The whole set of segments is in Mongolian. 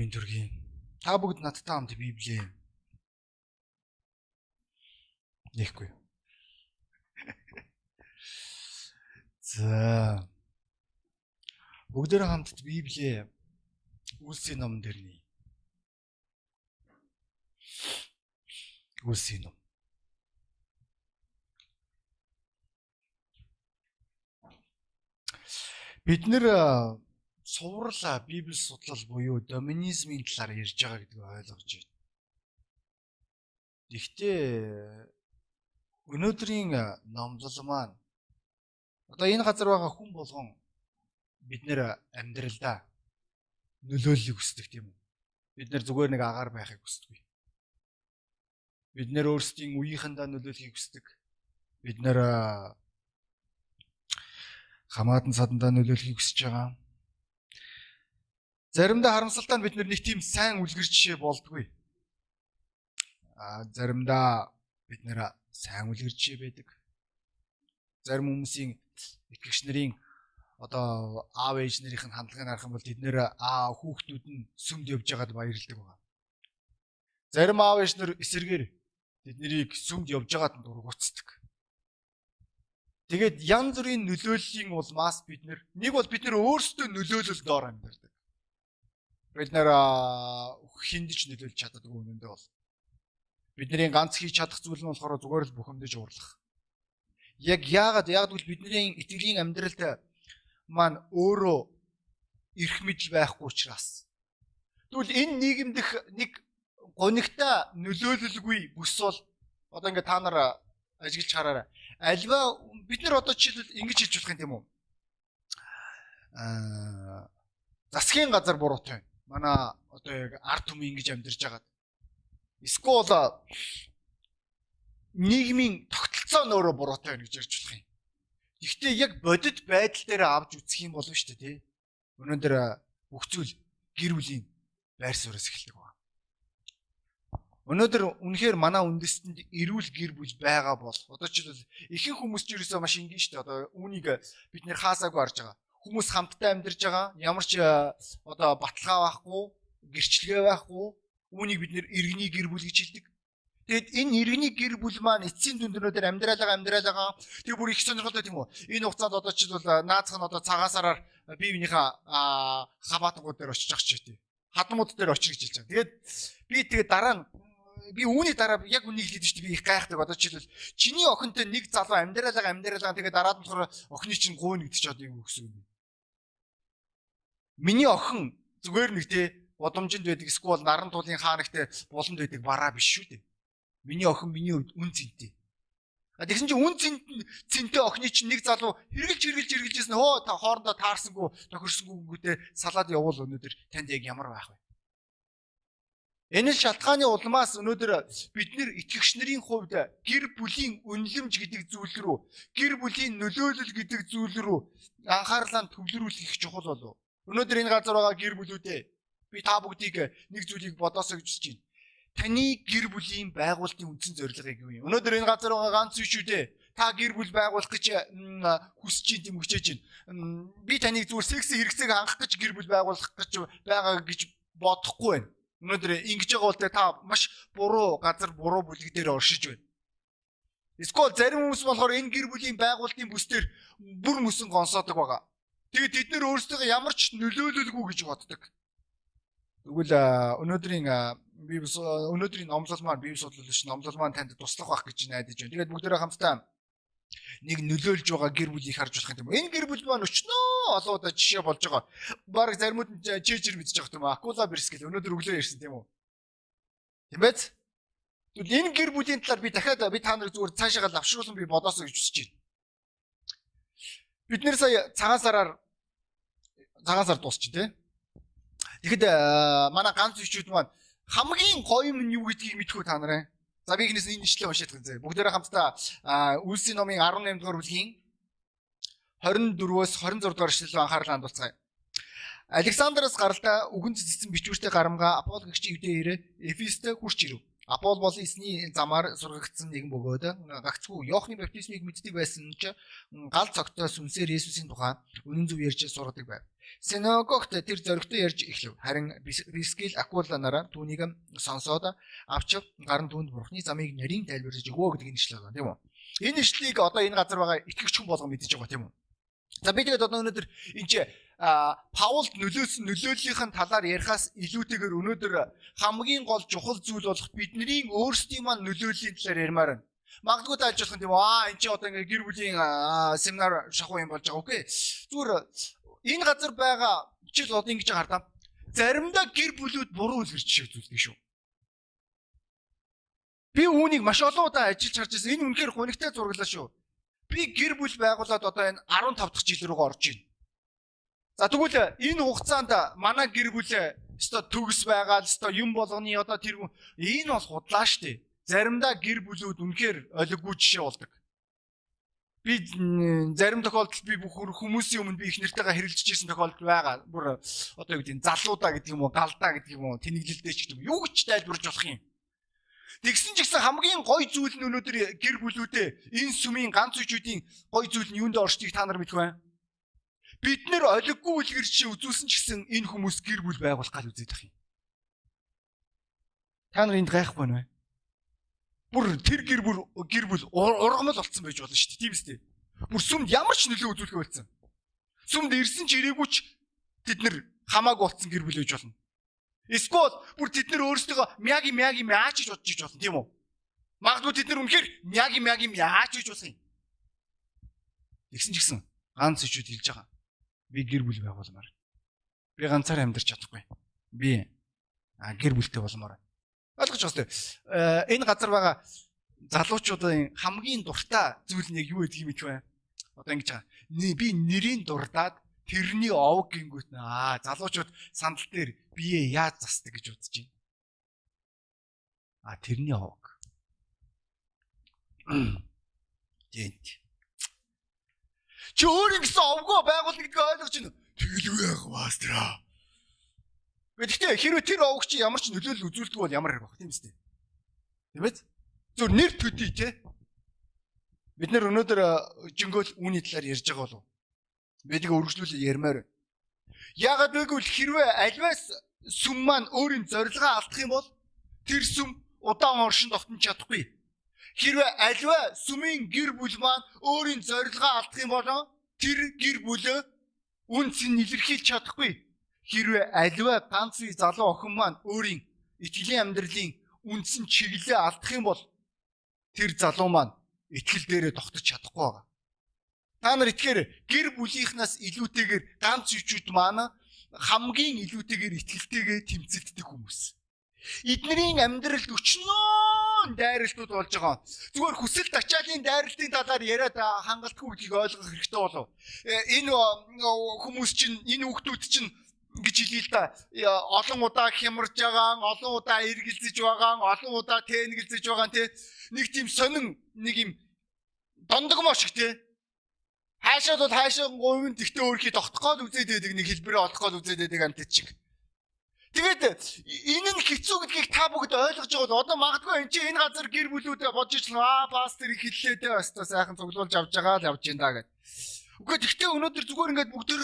минь төргийн. Та бүгд надтай хамт Библийг нэхгүй. За. Бүгдээр хамт Библийг Үлсийн ном дээр нэ. Үлсийн ном. Бид нэр суврал Библи судлал буюу доминизмын талаар ярьж байгаа гэдгийг ойлгож байна. Гэхдээ өнөөдрийн номлол маань одоо энэ газар байгаа хүн болгон бид нэр амьдралдаа нөлөөллийг хүсдэг тийм үү? Бид нэр зүгээр нэг агаар байхыг хүсдэг. Бид нэр өөрсдийн үеийнхэндээ нөлөөлөхийг хүсдэг. Бид нэр хамаатан садандаа нөлөөлөхийг хүсэж байгаа. Заримдаа харамсалтай нь бид нэг тийм сайн үлгэр жишээ болдгүй. А заримдаа бид нэр сайн үлгэр жишээ байдаг. Зарим хүмүүсийн итгэгч нарын одоо аав ээж нарийнх нь хандлагыг харах юм бол тэд нэр аа хүүхдүүд нь сүмд явж байгаад баярлдаг байгаа. Зарим аав ээж нар эсэргээр тэднийг сүмд явж байгаад дургуцдаг. Тэгээд янз бүрийн нөлөөллийн улмаас бид нэг бол бид нэр өөрсдөө нөлөөлөл доор амьдардаг бид нэр хиндэж нөлөөлж чаддаг үнэндээ бол бидний ганц хийж чадах зүйл нь болохоор зүгээр л бухимдаж уурлах. Яг яагаад яагаад гэвэл бидний итгэлийн амьдралд маань өөрөө эрх мэдэл байхгүй учраас. Тэгвэл энэ нийгэмдх нэг гонигтай нөлөөлөлгүй бүс бол одоо ингээ та нар ажиглаж хараарай. Альва бид нар одоо жишээлбэл ингэж хэлж болох юм тийм үү? Аа засгийн газар буруутай байна манай одоо яг ард түмэн ингэж амьдарч байгаад эсвэл нийгмийн тогтолцоо нөрөө буруутай байна гэж ярьж болох юм. Гэхдээ яг бодит байдал дээр авч үзэх юм болов шүү дээ тий. Өнөөдөр бүх зүйл гэр бүлийн байр сууриас эхэлдэг байна. Өнөөдөр үнэхээр манай үндэстэнд эрүүл гэр бүл байгаа бол одоо ч ихэнх хүмүүс ч ерөөсөө маш энгийн шүү дээ. Одоо үүнийг бид нэр хаасаагүй харж байгаа хүмүүс хамтдаа амьдарч байгаа. Ямар ч э, одоо баталгаа байхгүй, гэрчлэгээ байхгүй. Үүнийг бид нэр иргэний гэр бүл гэж хэлдэг. Тэгэд энэ иргэний гэр бүл маань эцсийн дүнднүүдээр амьдралаа амьдралаа тэг бүр их сонирхолтой тийм үү. Энэ хугацаанд одоо ч бол э, наацх нь одоо цагаасараар бие биенийхээ хабаатангууд дээр очиж ах ч тийм. Хадмууд дээр очиж гэж хэлж байгаа. Тэгээд би тэгээд дараа нь би үүний дараа яг үнийг хэлээд шүү дээ би их гайхдаг одоо жишээлбэл чиний охинтой нэг залуу амьдралаа амьдралаа тэгээд дараад нь болохоор охины чинь гуйна гэдэг чинь одоо юу гэсэн юм бэ Миний охин зүгээр нэг те удамжинд байдаг эсвэл наран тулын хаанагтай буланд байдаг бараа биш шүү дээ. Миний охин миний хувьд үн цэнтэй. А тэгсэн чинь үн цэнтэй охины чинь нэг залуу хэргэлж хэргэлж хэргэлжсэн хөө та хоорондоо таарсангүй тохирсонгүй гүтээ салаад явуул өнөөдөр танд яг ямар байх вэ? Энэ шалтгааны улмаас өнөөдөр бид нэр итгэгч нарын хувьд гэр бүлийн үнэлэмж гэдэг зүйл рүү гэр бүлийн нөлөөлөл гэдэг зүйл рүү анхаарлаа төвлөрүүлэх чухал болов. Өнөөдөр энэ газар байгаа гэр бүлүүдээ би та бүгдийг нэг зүйлийг бодоосоо гэж байна. Таны гэр бүлийн байгуулалтын үндсэн зорилгыг юу юм? Өнөөдөр энэ газар байгаа ганц зүйл шүү дээ. Та гэр бүл байгуулах гэж хүсэж ин тийм хүчээж байна. Би таныг зүгээр секси хэрэгцээг хангах гэж гэр бүл байгуулах гэж байгаа гэж бодохгүй байна. Өнөөдөр ингэж байгаа бол та маш буруу газар буруу бүлэг дээр оршиж байна. Эсвэл зарим хүмүүс болохоор энэ гэр бүлийн байгуулалтын бүс дээр бүр мөсөн гонсоодог байгаа. Тэгээд тэд нэр өөрсдөө ямар ч нөлөөлөлгүй гэж боддог. Тэгвэл өнөөдрийн би өнөөдрийн номлол маань бие судлал биш номлол маань танд туслах байх гэж найдаж байна. Тэгээд бүгдээрээ хамтдаа нэг нөлөөлж байгаа гэр бүлийг харж болох юм. Энэ гэр бүл маань өчнөө олоодаа жишээ болж байгаа. Бараг заримуд нь мэдж байгаа юм. Акула бэрскэл өнөөдөр өглөө ярьсан тийм үү? Тийм байц? Тэгвэл энэ гэр бүлийн талаар би дахиад би та нарыг зүгээр цаашаа лавшруулсан би бодоосоо гэж хүсэж байна. Бид нэр сая цагаан сараар цагаан сар дуусчих тий. Тэгэхэд манай ганц бичүүд маань хамгийн гоё юм нь юу гэдгийг мэдхүү та нараа. За би ихнээс энэ ишлээ уншаад байгаа. Бүгдээрээ хамтдаа Үлсийн номын 18 дугаар бүлгийн 24-өөс 26 дугаар ишлэл анхаарлаа хандуулцгаая. Александраас гаралтай үгэн цэцсэн бичвэртэй гарамга Апол гэгч ивдээ ирээ Эфестэй хурч ирэв. Апол бол эсний замаар сургагдсан нэгэн бөгөөд гагцгүй Иохны баптизмыг мэддэг байсан ч гал цогтоос үнсээр Есүсийн тухай үнэн зөв ярьж сургадаг байв. Синагогт тэр зоригтой ярьж эхлэв. Харин Прискил Акуланараа түүнийг сонсоод авч гарын түнд бурхны замыг нарийн тайлбарлаж өгөө гэдэг нэшлэг байна тийм үү? Энэ нэшлийг одоо энэ газар байгаа итгэгч хүн болгон мэдэж байгаа тийм үү? За би тэгээд одоо өнөөдөр энэ Паулд нөлөөсөн нөлөөллийнхэн талаар ярихаас илүүтэйгээр өнөөдөр хамгийн гол чухал зүйл болох бидний өөрсдийн маань нөлөөллийн талаар ярмаар байна. Магадгүй тааж болох юм аа энэ чи одоо ингээ гэр бүлийн семинар шахуу юм болж байгаа үгүй. Зүгээр энэ газар байгаа жишээл одоо ингэж хардаа. Заримдаа гэр бүлүүд буруу үлгэрч шиг зүйлдэг шүү. Би үүнийг маш олон удаа ажиллаж харж байсан. Энэ үнэхээр гонигтай зураглаа шүү. Би гэр бүл байгуулад одоо энэ 15 дахь жил рүү орж байна За тэгвэл энэ хугацаанд манай гэр бүл өстой төгс байгаа л өстой юм болгоны одоо тэр энэ бол худлаа штэ. Заримдаа гэр бүлүүд үнэхээр олиггүй жишээ болдог. Би зарим тохиолдолд би бүх хүмүүсийн өмнө би их нэртэйгээ хэрэлдэж ирсэн тохиолдол байгаа. Бүр одоо юу гэдэг нь залуудаа гэдэг юм уу, галдаа гэдэг юм уу, тэнэглэлтэй ч гэдэг юм. Юу ч тайлбарж болох юм. Тэгсэн ч гэсэн хамгийн гой зүйл нь өнөөдөр гэр бүлүүдээ энэ сүмийн ганц үчүүдийн гой зүйл нь юунд оршдгийг та нар мэдэх байна? Бид нэр олиггүй үлгэр чи үзүүлсэн ч гэсэн энэ хүмүүс гэр бүл байгуулах гал үзээд ах юм. Та нар энд гайхгүй байна? Бүр тэр гэр бүл гэр бүл ургамал болцсон байж болно шүү дээ. Тийм үстэй. Бүр сүмд ямар ч нөлөө үзүүлэх байлцсан. Сүмд ирсэн ч ирээгүй ч тэд нэр хамаагүй болцсон гэр бүл байж болно. Эсвэл бүр тэд нэр өөрсдөө мяги мяги мяач гэж бодож иж болно тийм үү? Магадгүй тэд нар үнэхээр мяги мяги мяач гэж болох юм. Тэгсэн ч гэсэн ганц ичүүд хэлж байгаа би гэр бүл байгуулмаар. Би ганцаар амьдарч чадахгүй. Би а гэр бүлтэй болмоор. Ойлгож байна. Э, энэ газар байгаа залуучуудын хамгийн дуртай зүйл нь юу гэдгийг мэдэх вэ? Одоо ингэж байгаа. Би нэрийн дурдаад тэрний овг гингүүт аа залуучууд сандал дээр бие яаж застдаг гэж бодож байна. А тэрний овг. Тэнт. Чи өөр ингэсэн овгоо байгуулна гэдгийг ойлгож байна. Тэгэлгүй яах маастраа. Гэхдээ хэрвээ тэр овг чи ямар ч нөлөөлөл үзүүлдэг бол ямар хэрэг баг тийм үстэй. Тийм ээ? Зүгээр нэр төдий те. Бид нэр өнөөдөр жингөл үүний талаар ярьж байгаа болов. Биднийг өргөжлүүл ярмаар. Яагаад гэвэл хэрвээ альваас сүм маань өөрийн зорилгоо алдах юм бол тэр сүм удаан оршин тогтнож чадахгүй. Хэрвээ альва сүмийн гэр бүл маань өөрийн зорилгоо алдах юм бол тэр гэр бүлөө үнц нь илэрхийлж чадахгүй. Хэрвээ альва ганц залуу охин маань өөрийн итгэлийн амьдралын үндсэн чиглэлээ алдах юм бол тэр залуу маань итгэл дээрээ тогтож чадахгүй байгаа. Та нар итгэхээр гэр бүлийнхнаас илүүтэйгээр ганц үчүүд маань хамгийн илүүтэйгээр итгэлтэйгээ тэмцэлддэг хүмүүс. Эднэрийн амьдралд өчнөө дайралтууд болж байгаа. Зүгээр хүсэл тачаалын дайралтын талаар яриад хангалтгүй гэдгийг ойлгох хэрэгтэй болов. Э, энэ хүмүүс чинь энэ хүүхдүүд чинь гэж хэлээ л да. Олон удаа хямарж байгаа, олон удаа эргэлзэж байгаа, олон удаа тэнэгэлзэж байгаа те. Нэг тийм сонин нэг юм дондогмо шиг те. Хаашаа бол хаашаа говийн тэгтээ өөрхий тогтох гол үзээд байдаг нэг хэлбэрээ олох гол үзээд байдаг амт чиг. Тэгээд энэ нь хэцүү гэдгийг та бүгд ойлгож байгаа бол одоо магадгүй энэ чинь энэ газар гэр бүлүүдээ бодож ирсэн аа пастор их хэллээ дээ өстой сайхан цуглуулж авч байгаа л явж ин да гэд. Үгүй гэхдээ өнөөдөр зүгээр ингээд бүгдөө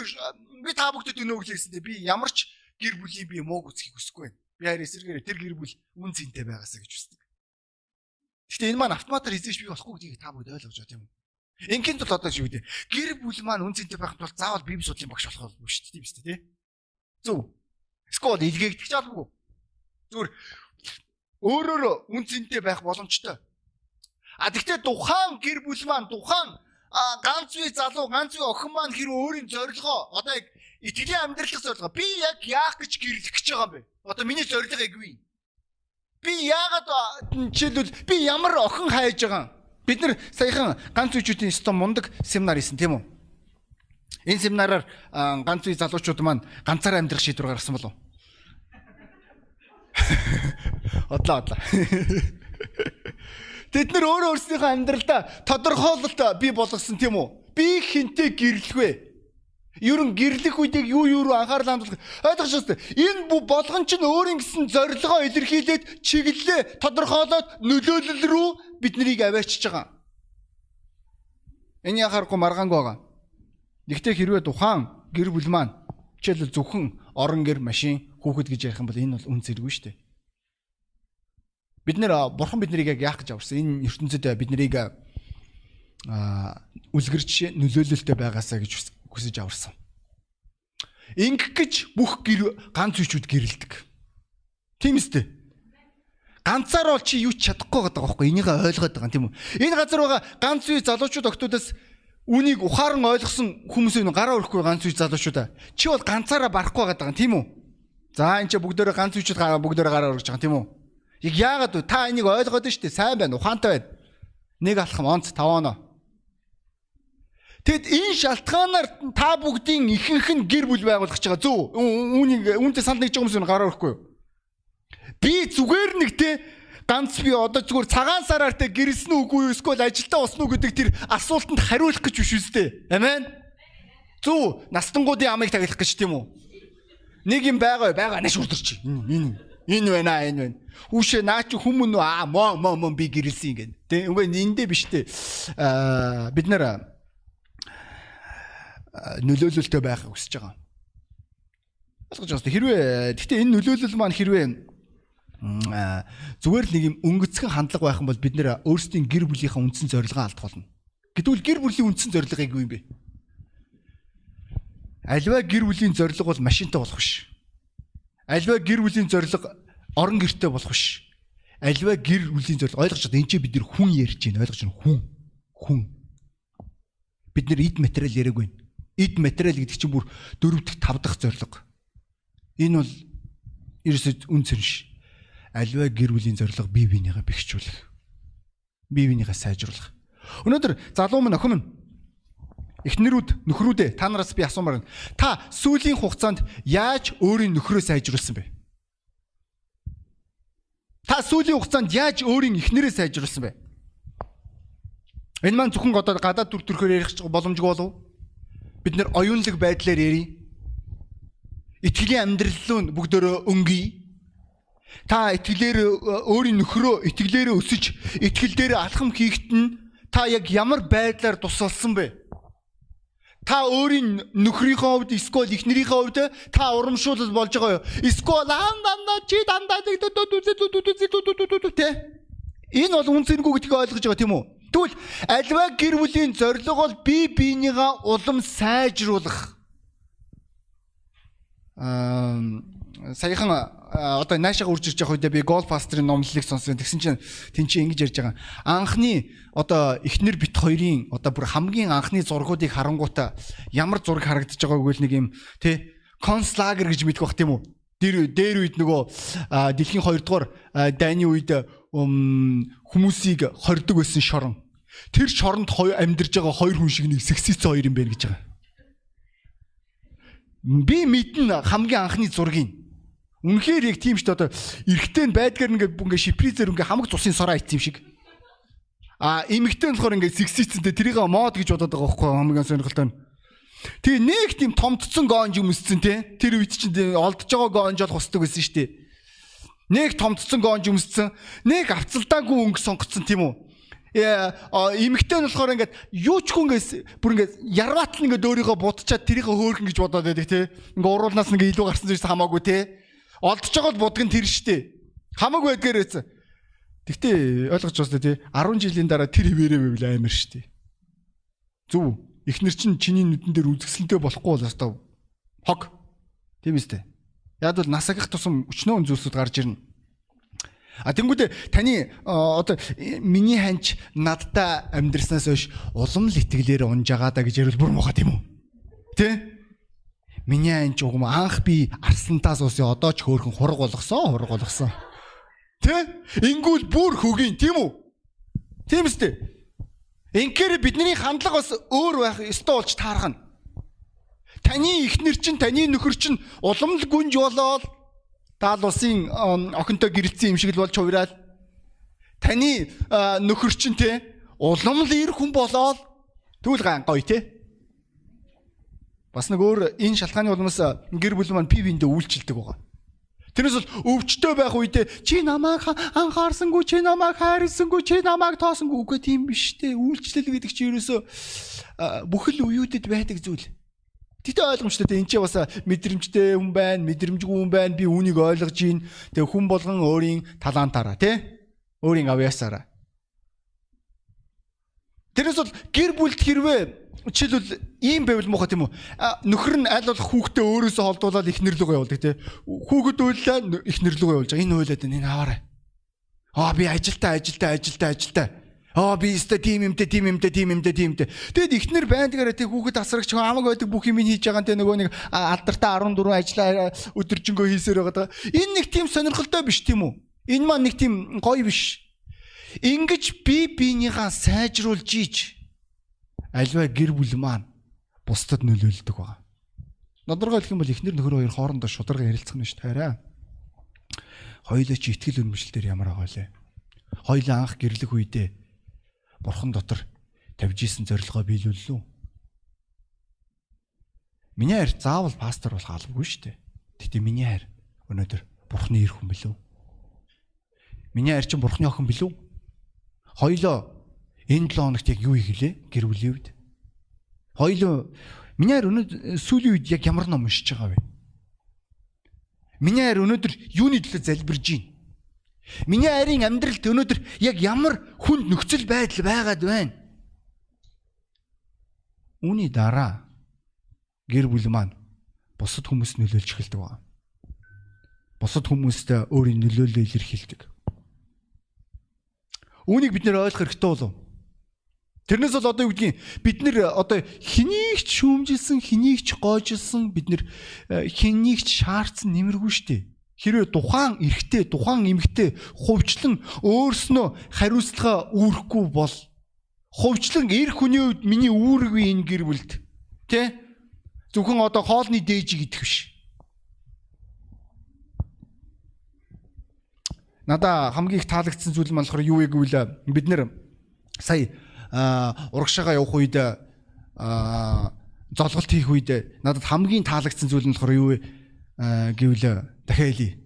би та бүгдэд өнөө өглөөсөн дээ би ямар ч гэр бүлийн би мууг үсхийг хүсэхгүй байна. Би харин эсэргээр тэр гэр бүл үн цэнтэй байгаасаа гэж хүсдэг. Гэхдээ энэ маань автоматар хийж би болохгүй гэдгийг та бүгд ойлгож байгаа тийм үү? Ингийн тул одоо шүү дээ. Гэр бүл маань үн цэнтэй байх тул заавал бие судлалын багш болох болов шүү дээ тийм үстэй тий. Зөв. Скол илгээгдэх жаалгүй. Зүгээр өөрөөр үн цэнтэй байх боломжтой. А тэгвэл тухайн гэр бүл маань тухайн ганц үе залуу ганц үе охин маань хэрэг өөрийн зорилгоо одоо яг итгэлийн амьдралын зорилгоо би яг яах гэж гэрлэх гэж байгаа юм бэ? Одоо миний зорилго яг юу юм? Би яагаад жишээлбэл би ямар охин хайж байгаа юм? Бид нар саяхан ганц үечүүдийн өстө мундаг семинар хийсэн тийм үү? Энэ семинараар ганц үе залуучууд маань ганцаар амьдрах шийдвэр гаргасан болов. Одлоо одлоо. Тэд нар өөрөө өөрсдийнхөө амьдралдаа тодорхойлолт бий болгосон тийм үү? Би хинтээ гэрлэх вэ? Ер нь гэрлэх үедээ юу юу руу анхаарал хандуулах ойлгож байна. Энэ бүх болгон чинь өөрийн гэсэн зорилгоо илэрхийлээд чиглэлээ тодорхойлоод нөлөөлөл рүү бид нарыг аваачиж байгаа. Энийг харахгүй маргаангүй байгаа. Нэгтэй хэрвээ тухайн гэр бүл маань жишээлбэл зөвхөн орон гэр машин хүүхэд гэж ярих юм бол энэ бол үн зэрэггүй шүү дээ. Бид нэр бурхан бид нарыг яг яах гэж аварсан? Энэ ертөнцид бид нарыг а үлгэрч нөлөөлөлтөй байгаасаа гэж хүсэж аварсан. Ингэх гэж бүх гэр ганц үчүүд гэрэлдэг. Тийм үстэй. Ганцаар бол чи юу ч чадахгүй байгаа байхгүй энийг ойлгоод байгаа тийм үү? Энэ газар байгаа ганц үе залуучууд октоодоос үнийг ухаан ойлгосон хүмүүсийн гараа өрөхгүй ганц үе залуучуудаа. Чи бол ганцаараа барахгүй байгаа тийм үү? За энэ ч бүгдөө ганц үчүүд гараа бүгдөө гараа өргөж байгаа тийм үү? Яг яагаад вэ? Та энийг ойлгоод нь дээ. Сайн байна, ухаантай байна. Нэг алхам онц 5 оноо. Тэгэд энэ шалтгаанаар та бүгдийн ихэнх нь гэр бүл байгуулах гэж байгаа. Зөв. Үүнийг үүнтэй санд нэгж байгаа хүмүүс гараа өрөхгүй юу? Би зүгээр нэг те ганц би одоо зүгээр цагаан сараар те гэрэлсэн үгүй юу эсвэл ажилдаа уснаа гэдэг тэр асуултанд хариулах гэж биш үстэй. Амен. Зөв. Настангуудын амыг тагилах гэж тийм үү? Нэг юм байгаа байгаа нэш үрдэрч. Энэ энэ байна энэ байна. Хүүшээ наа чи хүмүүн үү аа мо мо мо би гэрэлсэн гэн. Тэ үгүй эндээ биш те. Аа бид нэр нөлөөлөлтөй байхыг хүсэж байгаа. Ойлгож байна. Хэрвээ гэхдээ энэ нөлөөлөл маань хэрвээ зүгээр л нэг юм өнгөцгөн хандлага байх юм бол бид нэр өөрсдийн гэр бүлийнхаа үндсэн зорилгоо алдах болно. Гэтэл гэр бүлийн үндсэн зорилго яг юу юм бэ? Альва гэр бүлийн зорилго бол машинтай болох биш. Альва гэр бүлийн зорилго орон гэртэй болох биш. Альва гэр бүлийн зорилго ойлгож байна. Энд чинь бид нэр хүн ярьж байна. Ойлгож байна. Хүн. Хүн. Бид нэр эд материал яриаг байна эд материал гэдэг чинь бүр дөрөв дэх тав дахь зорилго. Энэ бол ерөөсөө үн цэнш. Альва гэр бүлийн зорилго бие биенийгээ бэхжүүлэх. Бие биенийгээ сайжруулах. Өнөөдөр залуу минь охин минь эхнэрүүд нөхрүүдээ та нараас би асуумаар байна. Та сүүлийн хугацаанд яаж өөрийн нөхрөө сайжруулсан бэ? Та сүүлийн хугацаанд яаж өөрийн эхнэрээ сайжруулсан бэ? Энэ маань зөвхөн одоо гадаад төр төрхөөр ярих боломжгүй болов? бид нэр оюунлаг байдлаар ярий. Итгэлийн амьдрал нь бүгдөө өнгөй. Та итгэлээр өөрийн нөхрөө итгэлээр өсөж, итгэл дээр алхам хийхэд нь та яг ямар байдлаар тусалсан бэ? Та өөрийн нөхрийнхөө хувьд эсвэл эхнэрийнхөө хувьд та урамшуулал болж байгаа юу? Эсвэл андаа чи дандаа тэ Энэ бол үнцэнгүй гэдгийг ойлгож байгаа тийм үү? Тэгвэл альва гэр бүлийн зорилго бол бие биенийгаа улам сайжруулах. Аа саяхан одоо наашаа үрж ирж явах үедээ би гол пастрын номлолыг сонссон. Тэгсэн чинь тэн чинь ингэж ярьж байгаа. Анхны одоо эхнэр бит хоёрын одоо бүр хамгийн анхны зургуудыг харангуйта ямар зураг харагдаж байгааг үгүй л нэг юм тий концлагер гэж мэдэх бах тийм үү? Дээр дээр үед нөгөө дэлхийн 2 дугаар дайны үед хүмүүсийг хордог байсан шорон Тэр шоронд амьдарж байгаа хоёр хүн шиг нэг сексист хоёр юм байна гэж байгаа. Би мэднэ хамгийн анхны зургийг. Үнэхээр яг тийм шүү дээ одоо эрэгтэй байдгаар ингээд ингээ шипризер ингээ хамаг цусын сороо ийцсэн юм шиг. А эмэгтэй болохоор ингээ сексистэнтэй тэрийг мод гэж бодоод байгаа байхгүй хамгийн сонирхолтой нь. Тэгээ нэг тийм томдсон гоонж өмсцэн те. Тэр үед чинь олдож байгаа гоонж ол хусдаг байсан шүү дээ. Нэг томдсон гоонж өмсцэн, нэг авцалдаагүй өнгө сонгоцсон тийм үү? эмэгтэй нь болохоор ингээд юу ч хүн ингээд бүр ингээд ярваатал ингээд өөрийгөө будчаад тэрийнхээ хөөрхөн гэж бодоод байдаг те. Ингээд уруулнаас ингээд илүү гарсан зүйлс хамаагүй те. Олдож байгаа бол будг нь тэр штэ. Хамаагүй байдгаар байсан. Тэгтээ ойлгож байна те. 10 жилийн дараа тэр хിവэрээ байвал амар штэ. Зүв. Эхнэр чинь чиний нүдэн дээр үзэсгэлэнтэй болохгүй бол одоо хог. Тийм үстэй. Яг бол насагах тусам өчнөө зүйлсүүд гарч ирнэ. А тэнгуүдэ таны одоо миний ханч надтай амьдрснаас хойш улам л итгэлээр унж байгаа да гэж ярил бүр муха тийм үү? Тэ? Миний ханч угм анх би арслантаас уусаа одоо ч хөөхөн хург болгосон, хург болгосон. Тэ? Ингүүл бүр хөгийн тийм үү? Тийм үстэй. Инхээр бидний хандлага бас өөр байх ёстой болж таархна. Таны ихнэр чинь таны нөхөр чинь улам л гүнж болоод даал улсын охинтой гэрэлцсэн юм шиг л болж хувираад таны нөхөр чинь те улам л ир хүн болоод тэгвэл гоё те Бас нэг өөр энэ шалтгааны улмаас гэр бүл маань пивиндээ үйлчилдэг байгаа. Тэрнээс бол өвчтөй байх үедээ чи намайг анхаарсангүй, чи намайг хайрлсангүй, чи намайг тоосонгүй үгүй тийм биш те. Үйлчлэл гэдэг чи ерөөсөө бүхэл үеүүдэд байдаг зүйл. Гэтэ ойлгомжтой те энэ ч бас мэдрэмжтэй хүн байна, мэдрэмжгүй хүн байна. Би үүнийг ойлгож гин. Тэгээ хүн болгон өөрийн талантаараа те. Өөрийн авьяасаараа. Тэрнээс бол гэр бүлд хэрвээ жишээлбэл ийм байвал муухай тийм үү? Нөхөр нь аль болох хүүхдээ өөрөөсөө холдуулаад их нэрлэгөө явуулдаг тийм. Хүүхэд уйлаа их нэрлэгөө явуулж байгаа. Энэ уйлаад энэ аваарай. Аа би ажилтаа ажилтаа ажилтаа ажилтаа. Аа би өстө тим юмтэй тим юмтэй тим юмтэй тим юмтэй. Тэгэд ихнэр байндгаараа тэг хүүхэд асрагч хамаг байдаг бүх юм хийж байгаа те нөгөө нэг алдартай 14 ажиллаа өдөржингөө хийсээр байгаа. Энэ нэг тийм сонирхолтой биш тийм үү? Энэ маань нэг тийм гоё биш. Ингиж би биенийгаа сайжруулж ийж альва гэр бүл маань бусдад нөлөөлдөг байна. Нодоргой хэлэх юм бол эхнэр нөхөр хоёр хоорондоо шударга ярилцах нь ш таараа. Хоёулаа чи ихтгэл өнөмшлөлтээр ямар байгаа лээ. Хоёулаа анх гэрлэх үедээ бурхан дотор тавьж исэн зорилгоо биелүүллээ. Миний хайр заавал пастор болох албагүй шүү дээ. Гэтэ миний хайр өнөөдөр бурхны ир хүн билүү? Миний хайр чинь бурхны охин билүү? Хоёлоо Энэ 7 хоногт яг юу хийлээ? Гэр бүлийн үед. Хоёул миний хайр өнөөдөр сүүлийн үед яг ямар ном уншиж байгаа вэ? Миний хайр өнөөдөр юуны төлөө залбирж байна? Миний хайрын амьдралд өнөөдөр яг ямар хүнд нөхцөл байдал байгаад байна? Үүний дараа гэр бүл маань бусад хүмүүс нөлөөлж эхэлдэг байна. Бусад хүмүүст өөрийн нөлөөллөө илэрхийлдэг. Үүнийг бид нэр ойлгох хэрэгтэй болов. Тэрнээс бол одоо юу гэдгийг бид нэр одоо хэнийг ч шүүмжилсэн, хэнийг ч гоожилсан бид нэр э, хэнийг ч шаардсан нэмэргүй дээ. Хэрвээ тухайн эрэгтэй, тухайн эмэгтэй хувьчлан өөрснөө хариуцлага үүрэхгүй бол хувьчлан эр хүний үед миний үүрэггүй энэ гэр бүлд тэ зөвхөн одоо хоолны дээж идэх биш. Надаа хамгийн их таалагдсан зүйл нь болохоор юу вэ гэвэл бид нэр сая урагшаага явах үед золголт хийх үед надад хамгийн таалагдсан зүйл нь болохоор юу вэ гэвэл дахиад хэлье.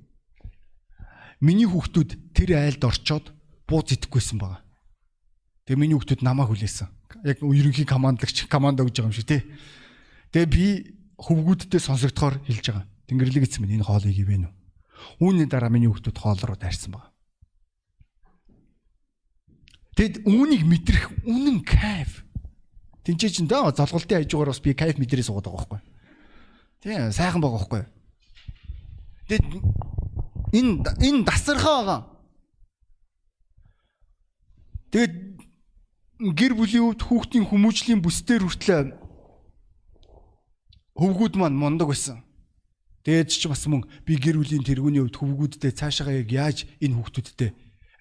Миний хүүхдүүд тэр айлд орчоод бууз идэхгүйсэн байгаа. Тэгээ миний хүүхдүүд намайг хүлээсэн. Яг ерөнхий командлагч команд өгж байгаа юм шиг тий. Тэгээ би хөвгүүдтэй сонсогдохоор хэлж байгаа. Тэнгэрлэг эцэг минь энэ хоолыг ивэн үү. Үүний дараа миний хүүхдүүд хоол руу дайрсан байгаа. Тэгэд үүнийг мэдрэх үнэн кайф. Тинчээ чин даа золголтын хажуугаар бас би кайф мэдрээ суугаад байгаа байхгүй. Тийм сайхан байгаа байхгүй. Тэгэд энэ энэ дасархаа байгаа. Тэгэд гэр бүлийн хувьд хүүхдийн хүмүүжлийн бүсдэр хүртлээ хөвгүүд маань мундаг байсан. Тэгээд ч бас мөн би гэр бүлийн тэргүүний хувьд хөвгүүдтэй цаашаа яг яаж энэ хүүхдүүдтэй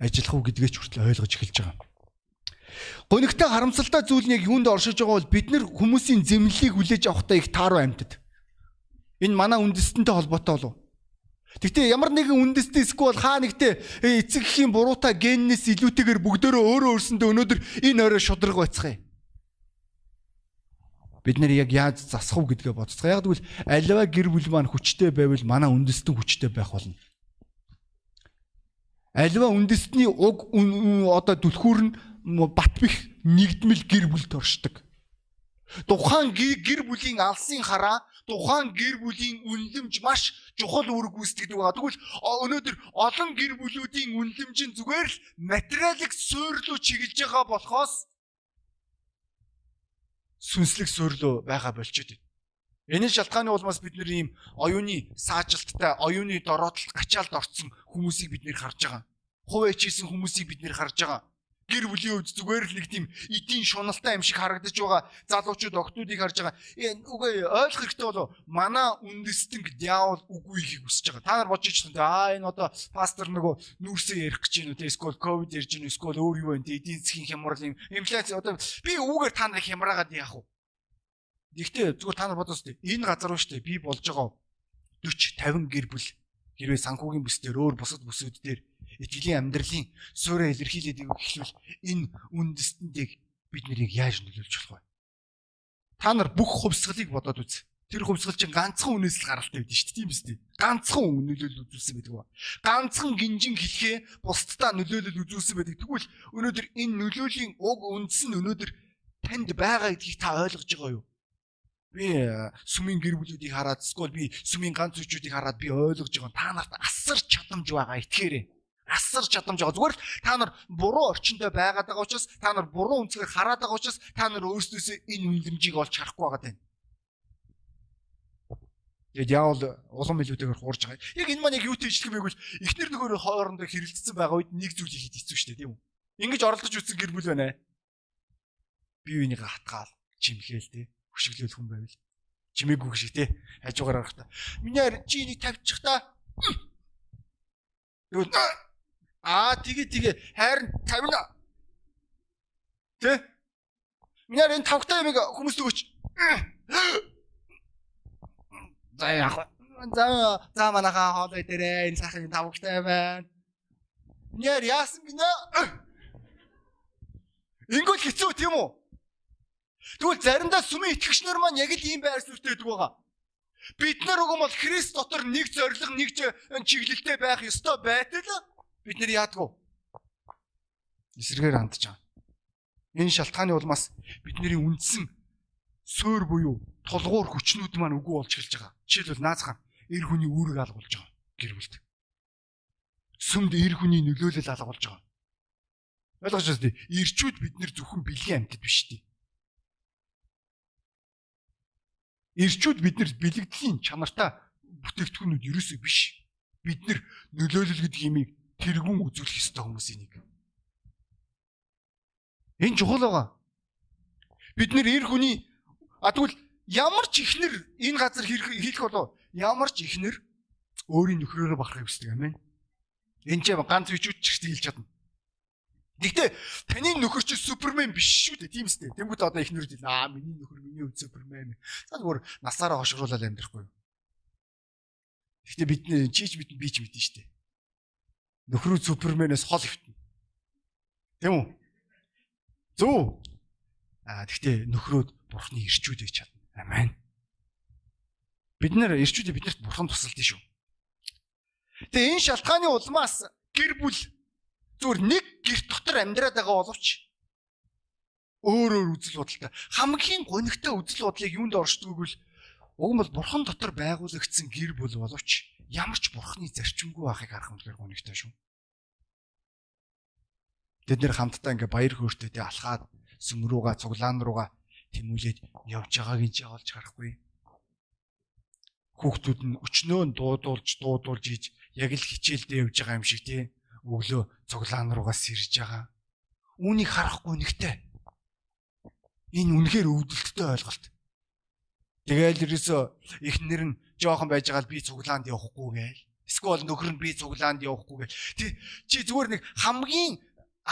ажиллах уу гэдгээ ч хүртэл ойлгож эхэлж байгаа. Гонигтай харамсалтай зүйл нь яг юунд оршиж байгаа бол бид нар хүмүүсийн зэмлэлийг хүлээж авахдаа их тааруу амьтад. Энэ манай үндэстэнтэй холбоотой болов. Гэхдээ ямар нэгэн үндэстэн эсвэл хаа нэгтээ э, эцэг эхийн буруутай геннээс илүүтэйгээр бүгдөө өөрөө өөрсөндөө өнөөдөр энэ орой шудраг байцгаая. Бид нэр яг яаж засах уу гэдгээ бодцгаа. Яг тэгвэл аливаа гэр бүл маань хүчтэй байвал манай үндэстэн хүчтэй байх болно. Аливаа үндэстний уг одоо түлхүүр нь бат бих нэгдмэл гэр бүлд оршдог. Тухайн гэр бүлийн алсын хараа тухайн гэр бүлийн үнлэмж маш чухал үүрэг гүйцэтгэдэг байгаа. Тэгвэл өнөөдөр олон гэр бүлүүдийн үнлэмж нь зүгээр л материалик суурь руу чиглэж байгаа болохоос сүнслэг суурь руу байгаа болчиход байна. Энэ шалтгааны улмаас бид нэр ийм оюуны саажилттай, оюуны дороотлол гачаалд орцсон хүмүүсийг бид нэр харж байгаа. Хувь ичсэн хүмүүсийг бид нэр харж байгаа гэр бүлийн үед зүгээр л нэг тийм эдийн шуналтай юм шиг харагдаж байгаа залуучууд октоодыг харж байгаа. Үгүй ойлгох хэрэгтэй болов манай үндэстэн диавол үгүй ихийг хүсэж байгаа. Та нар бодож тэ аа энэ одоо пастор нөгөө нүүрсээ ярих гэж байна үү эсвэл ковид ярьж байна эсвэл өөр юу байна эдийн засгийн хямрал юм. Инфляц одоо би үүгээр та нарыг хямраагаад яах вэ? Гэхдээ зүгээр та нар бодоос тэ энэ газар уу штэ? Би болж байгаа 40 50 гэр бүл хэрвээ санхүүгийн бүс дээр өөр бусад бүсүүд дээр итгэлийн амьдралын суурь илэрхийлээд ихлүүл энэ үндэстэндэг бид нарыг яаж нөлөөлж болох вэ? Та нар бүх хувьсгалыг бодоод үз. тэр хувьсгал чинь ганцхан үнээс л гаралтай байдэн шүү дээ. Тийм үстэй. Ганцхан хүн нөлөөлөл үзүүлсэн байдаг ба. Ганцхан гинжин хэлхээ бусдаа нөлөөлөл үзүүлсэн байдаг. Тэгвэл өнөөдөр энэ нөлөөлийн уг үндэс нь өнөөдөр танд байгаа гэдгийг та ойлгож байгаа юу? Би э, сүмийн гэр бүлүүдийг хараад эсвэл би сүмийн ганц үчүүдийг хараад би ойлгож байгаа. Та нарт асар чадамж байгаа итгээрэй. Асар чадамж байгаа. Зүгээр л та нар буруу орчиндөө байгаад байгаа учраас та нар буруу үнцгээр хараад байгаа учраас та нар өөрсдөөсөө энэ үнэлэмжийг олж харахгүй байгаа тань. Тэгээд яавал улам илүүтэйгээр хуурж байгаа. Яг энэ маань яг юутэй ижилхэн байг бол эхнэр нөхөр хоорондоо хэрэлдсэн байгаа үед нэг зүйл хийхэд хэцүү шүү дээ тийм үү? Ингиж оролдож үтсэн гэр бүл байна. Бие биенийг хатгаал, чимхээл тий хөшөглөөл хүн байвал чимээгүй шиг те хажуугаар харах та. Миний чи нэг тавьчих та. Тэгвэл аа тэгээ тэгээ хайр тавина. Тэ? Миний энэ тавхтай юмыг хүмүүст өгөөч. За яг за за манайхаа хоолой дээрээ энэ сайхан тавхтай байна. Нэр яасан гинэ? Ингүүл хэцүү тийм үү? Тэгвэл заримдаа сүмийн итгэгчнэр маань яг л ийм байр суурьтай байдаг байгаа. Бид нар уг юм бол Христ дотор нэг зориг, нэг чиглэлтэй байх ёстой байтал бид нар яадгүй. Эсрэгээр хандж байгаа. Энэ шалтгааны улмаас бидний үндсэн суур буюу тулгуур хүчнүүд маань үгүй болж эхэлж байгаа. Жишээлбэл наацхан эр хүний үүрэг алгуулж байгаа гэр бүлд. Сүмд эр хүний нөлөөлөл алгуулж байгаа. Ойлгож байна тий. Ирчүүд бид нэр зөвхөн бэлгийн амьтад биш тий. Ирчүүд биднэр бэлэгдэлийн чанартай бүтээгдэхүүнүүд ерөөсөө биш. Бид нар нөлөөлөл гэдэг юмыг тэргүүн үзүүлэх ёстой хүмүүсийн нэг. Энэ чухал байгаа. Бид нэр эр хүний а тэгвэл ямар ч ихнэр энэ газар хийх болов ямар ч ихнэр өөрийн нөхрөөрөө бахархыг хүсдэг амин. Энэ ч ганц бичүүд ч гэсэн хэлж чадна. Гэхдээ таны нөхөр чи супермен биш шүү дээ. Тийм үстэй. Тэнгүүт одоо их нөрд аа миний нөхөр миний өв супермен. За зүгээр насаараа хошгруулаад амьдрахгүй юу? Гэхдээ бид чийч бид би ч мэдэн шүү дээ. Нөхрөө суперменээс хол хөвтөн. Тийм үү? Зөв. Аа гэхдээ нөхрөөд бурхны ирчүүд гэж чадна. Амен. Бид нэр ирчүүдээ биднэрт бурхан тусалдсан шүү. Тэгээ энэ шалтгааны улмаас гэр бүл зүгээр нэг гэрт дотор амьдраад байгаа боловч өөр өөр үзэл бодолтой хамгийн гонигтай үзэл бодлыг юунд оршдгоогүй л уг нь бол бурхан дотор байгуулагдсан гэр бүл боловч ямар ч бурханы зарчимгүй байхыг харах үнэхээр гонигтай шүү. Тэд нэр хамтдаа ингээ баяр хөөртэйтэй алхаад сүм руугаа цуглаан руугаа тэмүүлээд явж байгааг нь олж харахгүй. Хүүхдүүд нь өчнөө дуудуулж дуудуулж ийж яг л хичээлдээ явж байгаа юм шиг тий өглөө цуглаан руугаас сэрж байгаа. Үүнийг харахгүй нэгтэй. Энэ үнэхээр өвдөлттэй ойлголт. Тэгээл ерөөсөө эхнэр нь жоохон байж байгаа л би цуглаанд явахгүй гээл. Эсвэл нөхөр нь би цуглаанд явахгүй гээл. Чи зүгээр нэг хамгийн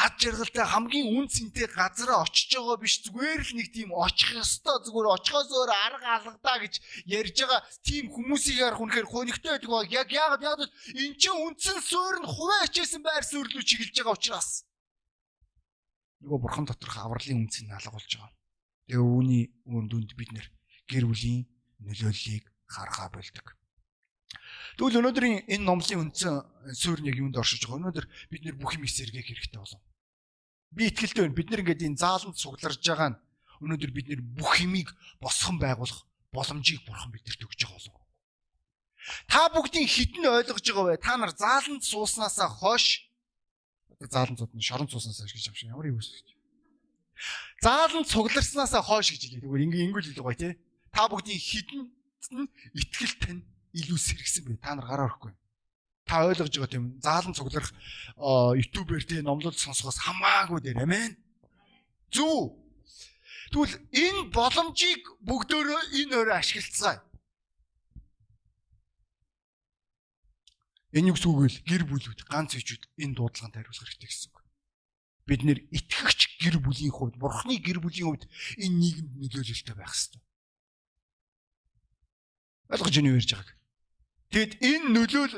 ад жаргалтай хамгийн үн цэнтэй газараа очиж байгаа биш зүгээр л нэг тийм очих ёстой зүгээр очихоос өөр арга алгадаа гэж ярьж байгаа тийм хүмүүсийг харах үнэхээр хонигтой байдаг баг яг яагаад яагаад эн чинь үндсэн суурь нь хуваа хичээсэн байр суурь руу чиглэж байгаа учраас нөгөө бурхан доторх авралын үнцийг алгуулж байгаа. Тэгээ үүний үндүнд бид нэр гэр бүлийн нөлөөллийг харахаа болдог. Тэгвэл өнөөдрийн энэ номлын үндсэн суурь нь яг юунд оршиж байгаа? Өнөөдөр бид нэр бүх юм эсэргээх хэрэгтэй болов. Би итгэлтэй байна. Бид нэр ингээд энэ зааланд сугларж байгаа нь өнөөдөр бид нэр бүх юмыг босгон байгуулах боломжийг бурхан бидэрт өгч байгаа болов. Та бүгдийн хідэн ойлгож байгаа бай. Та нар зааланд сууснасаа хойш зааланд суудна шорон сууснасаа гэж авшаа. Ямар юм бэ? Зааланд цугларснасаа хойш гэж хэлээ. Тэгвэл ингээ ингүүл хэлдэг бай тээ. Та бүгдийн хідэн итгэл тань илүү сэргсэн бай. Та нар гараа орохгүй та ойлгож байгаа тийм заалан цугларах ютубер тий номлол сонсохоос хамаагүй дээр амин. Зүг. Тэгвэл энэ боломжийг бүгдөө энэ өрөө ашиглацгаая. Энэ юу гэсэн үг вэ? Гэр бүлүүд, ганц ижүүд энэ дуудлаганд хариулах хэрэгтэй гэсэн үг. Бид нэр итгэгч гэр бүлийн хувьд, бурхны гэр бүлийн хувьд энэ нийгэмд нөлөөлөлтөй байх хэрэгтэй. Ойлгож байна уу ярьж байгааг? Тэгэд энэ нөлөөл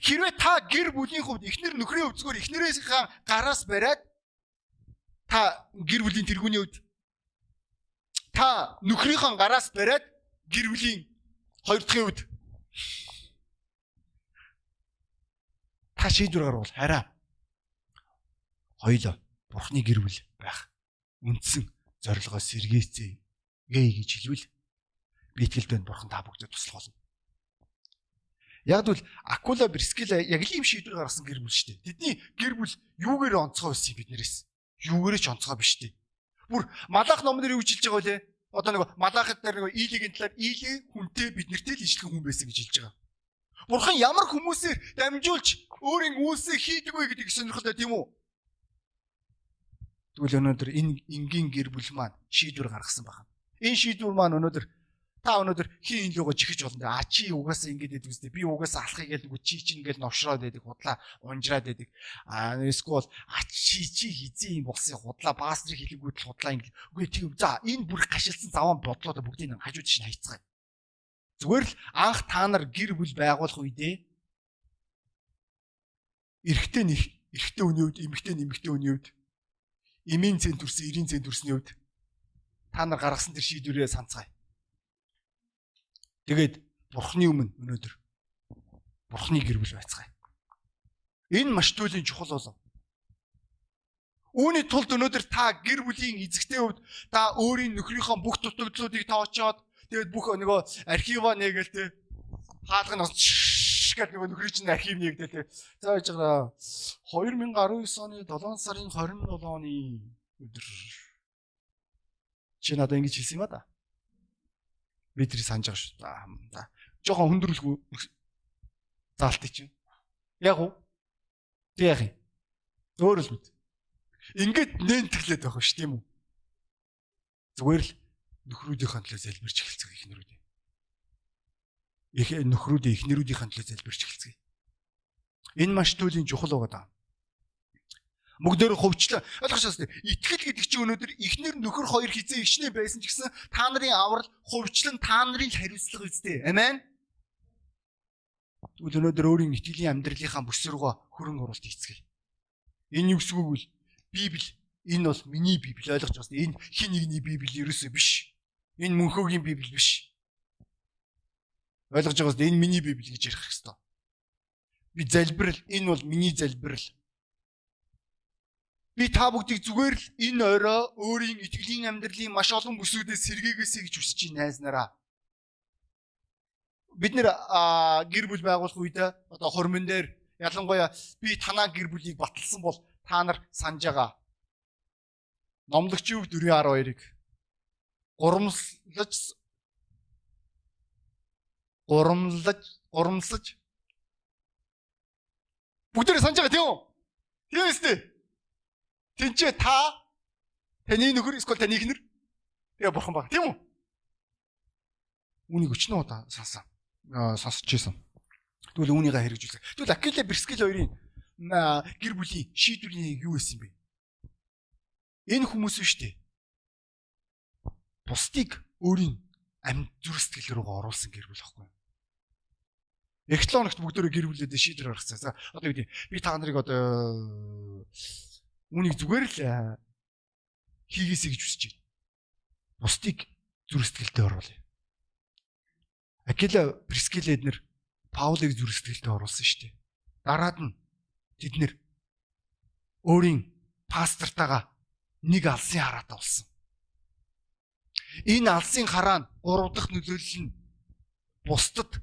хэрвээ та гэр бүлийн хувьд эхнэр нөхрийн зүгээр эхнэрээсээ гараас бариад та гэр бүлийн тэргүүний хувьд та нөхрийнхөө гараас бариад гэр бүлийн хоёр дахь үед та шийдвэр гаргавал хараа хоёлоо бурхны гэр бүл байх. Үндсэн зорилгоос сэргээцээ гээ гэж хэлвэл би итгэлд байна. Бурхан та бүгдэд туслах болно. Яг л Акула Брискила яг л ийм шийдвэр гаргасан гэр бүл шүү дээ. Тэдний гэр бүл юугээр онцгой байсан биднээс? Юугээр ч онцгой биш дээ. Бүр Малах номнэр юу хэлж байгаа вэ? Одоо нэг Малахад дээр нэг Илийн талаар Илийн хүнтэй биднэртэй л ижилхэн хүн байсан гэж хэлж байгаа. Бурхан ямар хүмүүсээр дамжуулж өөрийн үйлсээ хийдэг вэ гэдгийг сонирхолтой тийм үү? Тэгвэл өнөөдөр энэ энгийн гэр бүл маань шийдвэр гаргасан байна. Энэ шийдвэр маань өнөөдөр та өнөөдөр хин лугаа жихэж болно. А чи угаасаа ингэж байдаг үстэй. Би угаасаа алхахыг гэлгүй чи чи ингэж новшроод байдаг, худлаа унжраад байдаг. А эсвэл а чи чи хизээ юм болсон худлаа баастрыг хэлэнгүүт л худлаа ингэ. Үгүй тийм. За энэ бүр гашилсан заван бодлоод бүгдийг хажууд чинь хайцгаая. Зүгээр л анх та нар гэр бүл байгуулах үедээ эрэгтэй нэг эрэгтэй хүний үед эмэгтэй нэмэгтэй хүний үед эмийн цэн төрсөн, эрийн цэн төрсний үед та нар гаргасан тэр шийдвэрээ санацгаая. Тэгээд бурхны өмнө өнөөдөр бурхны гэр бүл байцгаая. Энэ маш туйлын чухал болов. Үүний тулд өнөөдөр та гэр бүлийн эзэгтэй хувьд та өөрийн нөхрийнхөө бүх дутагдлуудыг тоочоод тэгээд бүх нөгөө архиваа нэгээл те хаалга нь гэж нөгөө нөхрийн чинь архив нэгдээ те. За яаж байгаа 2019 оны 7 сарын 27 оны өдөр чи надад ингэж хэлсэн юм а да. Би тэрийг санаж байгаа шүү. За. Жохон хөндрөлгүй заалтыг чинь. Яг уу? Тэг яах юм? Өөр л мэд. Ингээд нэнтэглээд байгаа шүү тийм үү? Зүгээр л нөхрүүдийнхээ төлөө залбирч эхэлцэг ихнэрүүд их нөхрүүдийн эхнэрүүдийн төлөө залбирч эхэлцгээе. Энэ маш туйлын чухал байгаа даа. Бүгдээр хувьчлаа. Ойлгож байна. Итгэл гэдэг чинь өнөөдөр эхнэр нөхөр хоёр хизээ ичнэ байсан ч гэсэн та нарын аврал хувьчлан та нарын хариуцлага үстэй. Амен. Тэгвэл өнөөдөр өөрийн итгэлийн амьдралынхаа бүс рүүгээ хөрөн оруулалт хийцгээе. Энэ юу үг вэ? Библи энэ бол миний библи ойлгож байна. Энэ хин нэгний библи ерөөсөө биш. Энэ мөнхөөгийн библи биш. Ойлгож байгаас энэ миний библи гэж ярих хэвээр. Би залбирал энэ бол миний залбирал. Би та бүгдийг зүгээр л энэ орой өөрийн итгэлийн амьдралын маш олон бүсүүдээс сэргээгээсэй гэж хүсэж байна найзнараа. Бид нэр гэр бүл байгуулах үед одоо хормон дээр ялангуяа би танаа гэр бүлийг баталсан бол та нар санаж байгаа. Номлогчийн үг 4:12-ыг гурамлаж гурамлаж гурамсаж бүгдээрээ санаж байгаа тийм үү? Тийм үстэй. Тинчээ та таны нөхөр эсвэл таны ихнэр тэгээ бурхан баг тийм үү? Үнийг өчнөө удаа сансан. Аа сонсч ийсэн. Тэгвэл үүнийгээ хэрэгжүүлсэн. Тэгвэл Акила Брискил хоёрын гэр бүлийн шийдвэрийн юу байсан бэ? Энэ хүмүүс биш үү? Бусдыг өөрийн амьд зүрх сэтгэл рүү оруулсан гэр бүл байхгүй юу? Эх 7 хоногт бүгдөө гэр бүлээд шийдвэр гаргацсан. За одоо юу би та нарыг одоо үнийг зүгээр л хийгээсэй гэж хүсэж байна. Бусдыг зүрх сэтгэлдээ оруулъя. Акила Прискила эднэр Паулыг зүрх сэтгэлдээ оруулсан шүү дээ. Дараад нь тэд нэр өөрийн пастортайгаа нэг алсын хараатай болсон. Энэ алсын хараа нь гурав дахь нөлөөлөл нь бусдад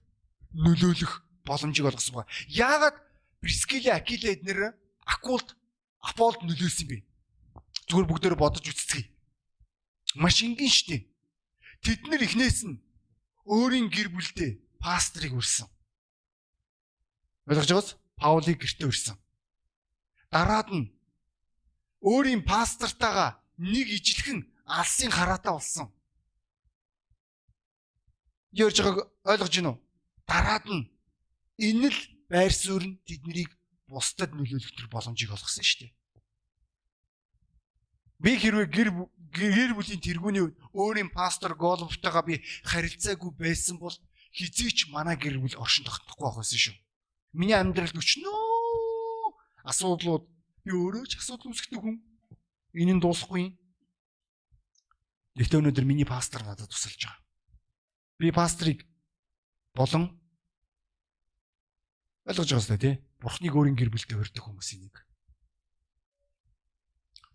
нөлөөлөх боломжийг олгосон байна. Яагаад Прискила Акила эднэр Акулт Аполд нөлөөлсөн бэ? Зүгээр бүгдээр бодож үзцгээе. Маш энгийн штеп. Тэд нар эхнээс нь өөрийн гэр бүлдээ пастрыг үрсэн. Ойлгож байгаас Паулийг гэртээ үрсэн. Дараад нь өөрийн пастортайгаа нэг ижилхэн алсын хараатай болсон. Ярьж байгааг ойлгож уу? дараад нь энэ л байр суурь нь тэднийг бусдад нөлөөлөх төр боломжийг олгосон шүү дээ. Би хэрвээ гэр гэр бүлийн тэргүүний үед өөрийн пастор Головтойгоо би харилцаагүй байсан бол хизээч манай гэр бүл оршин тогтохгүй байх байсан шүү. Миний амьдралд өчнөө асуудлууд би өөрөө ч асуудал үүсгдэг хүн. Энэ нь дуусахгүй. Гэхдээ өнөөдөр миний пастор надад тусалж байгаа. би пастрыг болон ойлгож байгаа сте тий. Бурхныг өөрийн гэр бүлтэй өрдөг хүмүүсийн нэг.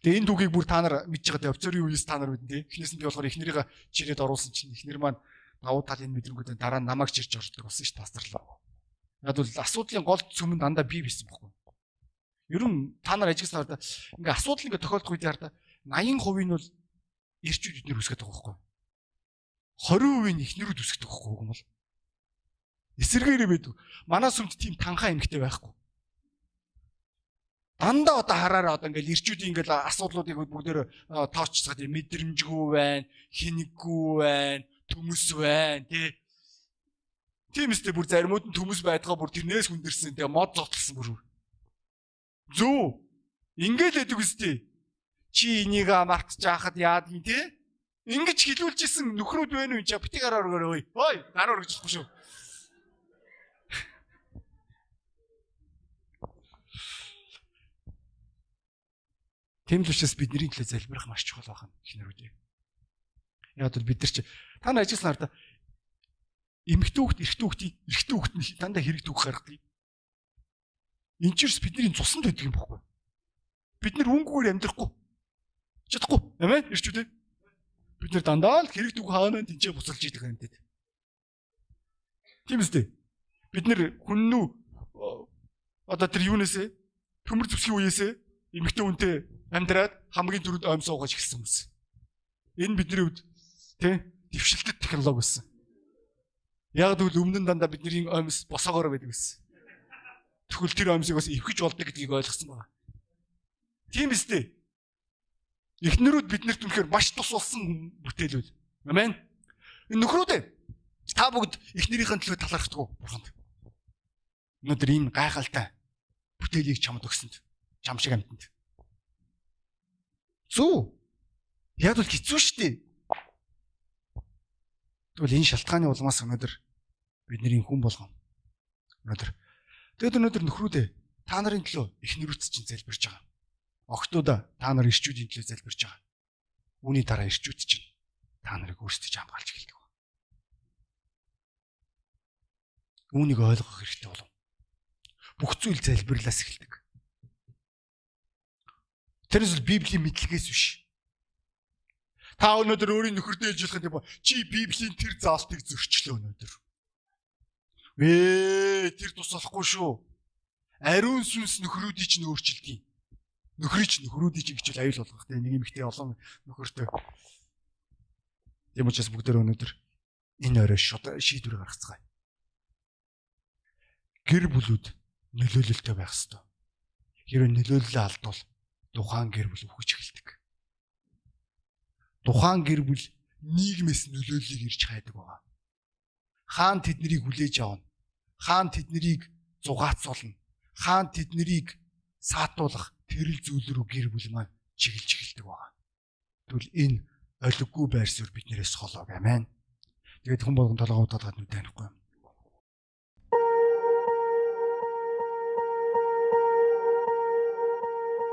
Тэгээ энэ түүхийг бүр та нар мэдж байгаа тий. Овцорын үеэс та нар мэдэн тий. Эхнээс нь би болохоор эхнэрийг чирээд оруулсан чинь эхнэр маань давуу талын мэдрэнгүүдээ дараа намайг чирж ордог болсон шүү дээ пастарлаа. Яг бол асуудлын гол цөм нь дандаа би бисэн бохгүй. Ер нь та нар ажигсан хараа ингээ асуудал ингээ тохиолдох үед хараа 80% нь бол ирчүүд бид нэр үсгээд байгаа байхгүй. 20% нь ихнэрүүд үсгдэг байхгүй юм бол. Эсэргээрээ байдаг. Манай сүмд тийм танхаа эмгтэй байхгүй. Дандаа одоо хараараа одоо ингээл ирчүүдийн ингээл асуудлуудыг бүгдээр тоочцгаад мэдрэмжгүй байна, хинэггүй байна, төмөс байна тий. Тийм үстэй бүр заримуд нь төмөс байдгаа бүр тэрнээс хүндэрсэн тий мод зотлсон бүр. Зүү. Ингээд л эдэг үстэй. Чи энийг мартаж яахад яадгийн тий? Ингэж хилүүлжсэн нөхрүүд байна уу? Бити гараар өгөөрэй. Ой, гараар өгчихгүй шүү. Тийм л учраас бидний төлөө залбирах маш чухал байна ихнэрүүдээ. Яг бол бид нар чи та нар ажилласан хараа эмэгтэй хүүхд эрэгтэй хүүхдийн эрэгтэй хүүхд нь дандаа хэрэг түүх гаргадаг. Энд чирс бидний цусанд байдаг юм бохгүй. Бид нар үнгүүгээр амьдрахгүй. Чадахгүй. Амин ирчүүдээ. Бид нар дандаа л хэрэг дүг хаана тэнцээ буцалж идэх юм дээд. Тийм үстэй. Бид нар хүннүү одоо тэр юунээсээ төмөр зүсгийн үеэсээ эмэгтэй хүнтэй амьдраад хамгийн түрүүнд ойм суугаж эхэлсэн хүмүүс. Энэ бидний хувьд тий дэвшилтэт технологи байсан. Яг тэгвэл өмнө нь дандаа бидний оймс босоогоор байдаг байсан. Тэгвэл тэр оймсыг бас эвхэж болдог гэдгийг ойлгосон байна. Тийм үстэй. Эхнэрүүд биднэрт үнэхээр маш тус болсон бүтээлүүд. Амен. Нөхрүүдээ та бүгд эхнэрийнхэн төлөө талархдаггүй бурханд. Өнөөдөр энэ гайхалтай бүтээлийг чамд өгсөнд чам шиг амтнд. Зүү. Яг л хэцүү шттэ. Тэгвэл энэ шалтгааны улмаас өнөөдөр бидний хүн болгоно. Өнөөдөр. Тэгэд өнөөдөр нөхрүүдээ та нарын төлөө эхнэрүүд чинь залбирч байгаа. Охтуудаа та нар ирчүүдийн төлөө залбирч байгаа. Үүний дараа ирчүүд чинь та нарыг өөрсдөж хамгаалж эхэлдэг. Үүнийг ойлгох хэрэгтэй болов. Бүх зүйл залбирлаас эхэлдэг. Тэрнээс л Библийн мэдлэгээс биш. Та өнөөдөр өөрийн нөхөрдөө хэлж болох юм чи Библийн тэр заалтыг зөрчлөө өнөөдөр. Вэ тэр тус болохгүй шүү. Ариун сүнс нөхрүүдийг чинь өөрчилдөг нөхрич нөхрүүдийн чинь хичээл аюул болгох тийм нэг эмэгтэй олон нөхөртэй. Тийм учраас бүгдээр өнөөдөр энэ орой шийдвэр гаргацгаая. Гэр бүлүүд нөлөөлөлтэй байх ёстой. Хэрвээ нөлөөллөө алдвал тухайн гэр бүл үхэж эхэлдэг. Тухайн гэр бүл нийгмээс нөлөөллийг ирж хайдаг байгаа. Хаан тэднийг хүлээж авна. Хаан тэднийг зугаацуулна. Хаан тэднийг саатуулах тэрэл зүйл рүү гэр бүл маань чиглэж эхэлдэг байна. Тэгвэл энэ олиггүй байр суурь биднээс холоог амин. Тэгээд хүн болгон толгой удаад нүдэ танихгүй юм.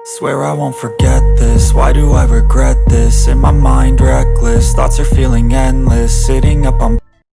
Swear I won't forget this, why do I regret this? In my mind reckless, thoughts are feeling endless. Sitting up on